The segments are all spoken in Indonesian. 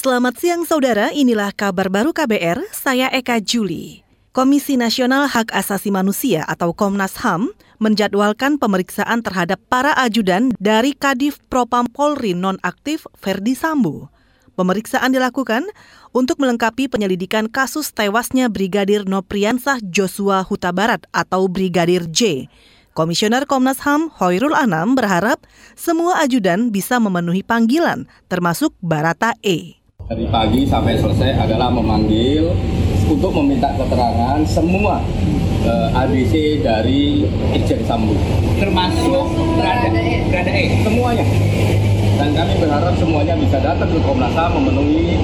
Selamat siang saudara, inilah kabar baru KBR, saya Eka Juli. Komisi Nasional Hak Asasi Manusia atau Komnas HAM menjadwalkan pemeriksaan terhadap para ajudan dari Kadif Propam Polri nonaktif Ferdi Sambo. Pemeriksaan dilakukan untuk melengkapi penyelidikan kasus tewasnya Brigadir Nopriansah Joshua Huta Barat atau Brigadir J Komisioner Komnas HAM Hoirul Anam berharap semua ajudan bisa memenuhi panggilan, termasuk Barata E. Dari pagi sampai selesai adalah memanggil untuk meminta keterangan semua uh, eh, ADC dari Irjen Sambu. Termasuk berada, berada E? Semuanya. Dan kami berharap semuanya bisa datang ke Komnas HAM memenuhi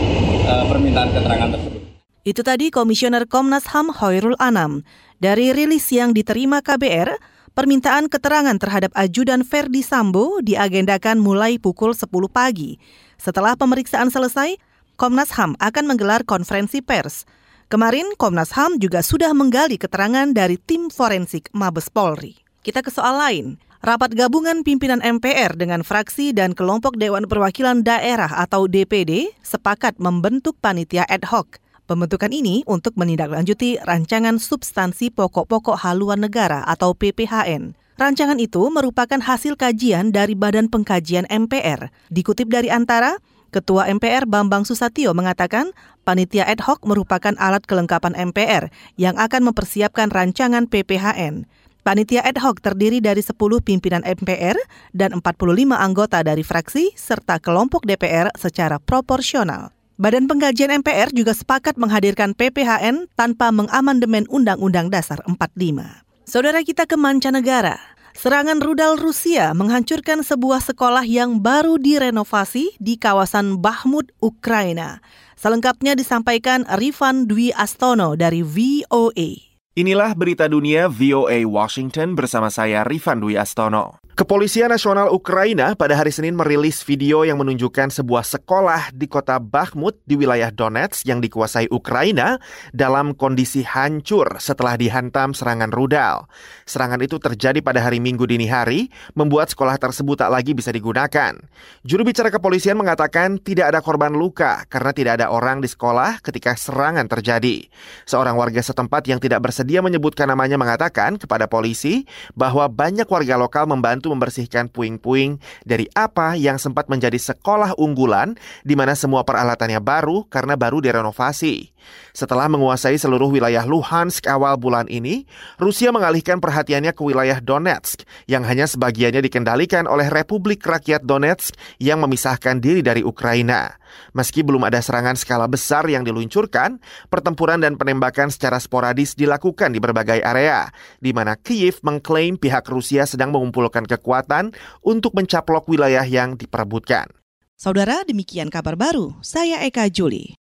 uh, permintaan keterangan tersebut. Itu tadi Komisioner Komnas HAM Hoirul Anam. Dari rilis yang diterima KBR, Permintaan keterangan terhadap ajudan Ferdi Sambo diagendakan mulai pukul 10 pagi. Setelah pemeriksaan selesai, Komnas HAM akan menggelar konferensi pers. Kemarin Komnas HAM juga sudah menggali keterangan dari tim forensik Mabes Polri. Kita ke soal lain. Rapat gabungan pimpinan MPR dengan fraksi dan kelompok Dewan Perwakilan Daerah atau DPD sepakat membentuk panitia ad hoc Pembentukan ini untuk menindaklanjuti rancangan substansi pokok-pokok haluan negara atau PPHN. Rancangan itu merupakan hasil kajian dari Badan Pengkajian MPR. Dikutip dari Antara, Ketua MPR Bambang Susatyo mengatakan panitia ad hoc merupakan alat kelengkapan MPR yang akan mempersiapkan rancangan PPHN. Panitia ad hoc terdiri dari 10 pimpinan MPR dan 45 anggota dari fraksi serta kelompok DPR secara proporsional. Badan Pengkajian MPR juga sepakat menghadirkan PPHN tanpa mengamandemen Undang-Undang Dasar 45. Saudara kita ke mancanegara. Serangan rudal Rusia menghancurkan sebuah sekolah yang baru direnovasi di kawasan Bahmut, Ukraina. Selengkapnya disampaikan Rifan Dwi Astono dari VOA. Inilah berita dunia VOA Washington bersama saya Rifan Dwi Astono. Kepolisian Nasional Ukraina pada hari Senin merilis video yang menunjukkan sebuah sekolah di kota Bakhmut di wilayah Donetsk yang dikuasai Ukraina dalam kondisi hancur setelah dihantam serangan rudal. Serangan itu terjadi pada hari Minggu dini hari, membuat sekolah tersebut tak lagi bisa digunakan. Juru bicara kepolisian mengatakan tidak ada korban luka karena tidak ada orang di sekolah ketika serangan terjadi. Seorang warga setempat yang tidak bersedia menyebutkan namanya mengatakan kepada polisi bahwa banyak warga lokal membantu membantu membersihkan puing-puing dari apa yang sempat menjadi sekolah unggulan di mana semua peralatannya baru karena baru direnovasi. Setelah menguasai seluruh wilayah Luhansk awal bulan ini, Rusia mengalihkan perhatiannya ke wilayah Donetsk yang hanya sebagiannya dikendalikan oleh Republik Rakyat Donetsk yang memisahkan diri dari Ukraina. Meski belum ada serangan skala besar yang diluncurkan, pertempuran dan penembakan secara sporadis dilakukan di berbagai area, di mana Kiev mengklaim pihak Rusia sedang mengumpulkan kekuatan untuk mencaplok wilayah yang diperebutkan. Saudara, demikian kabar baru. Saya Eka Juli.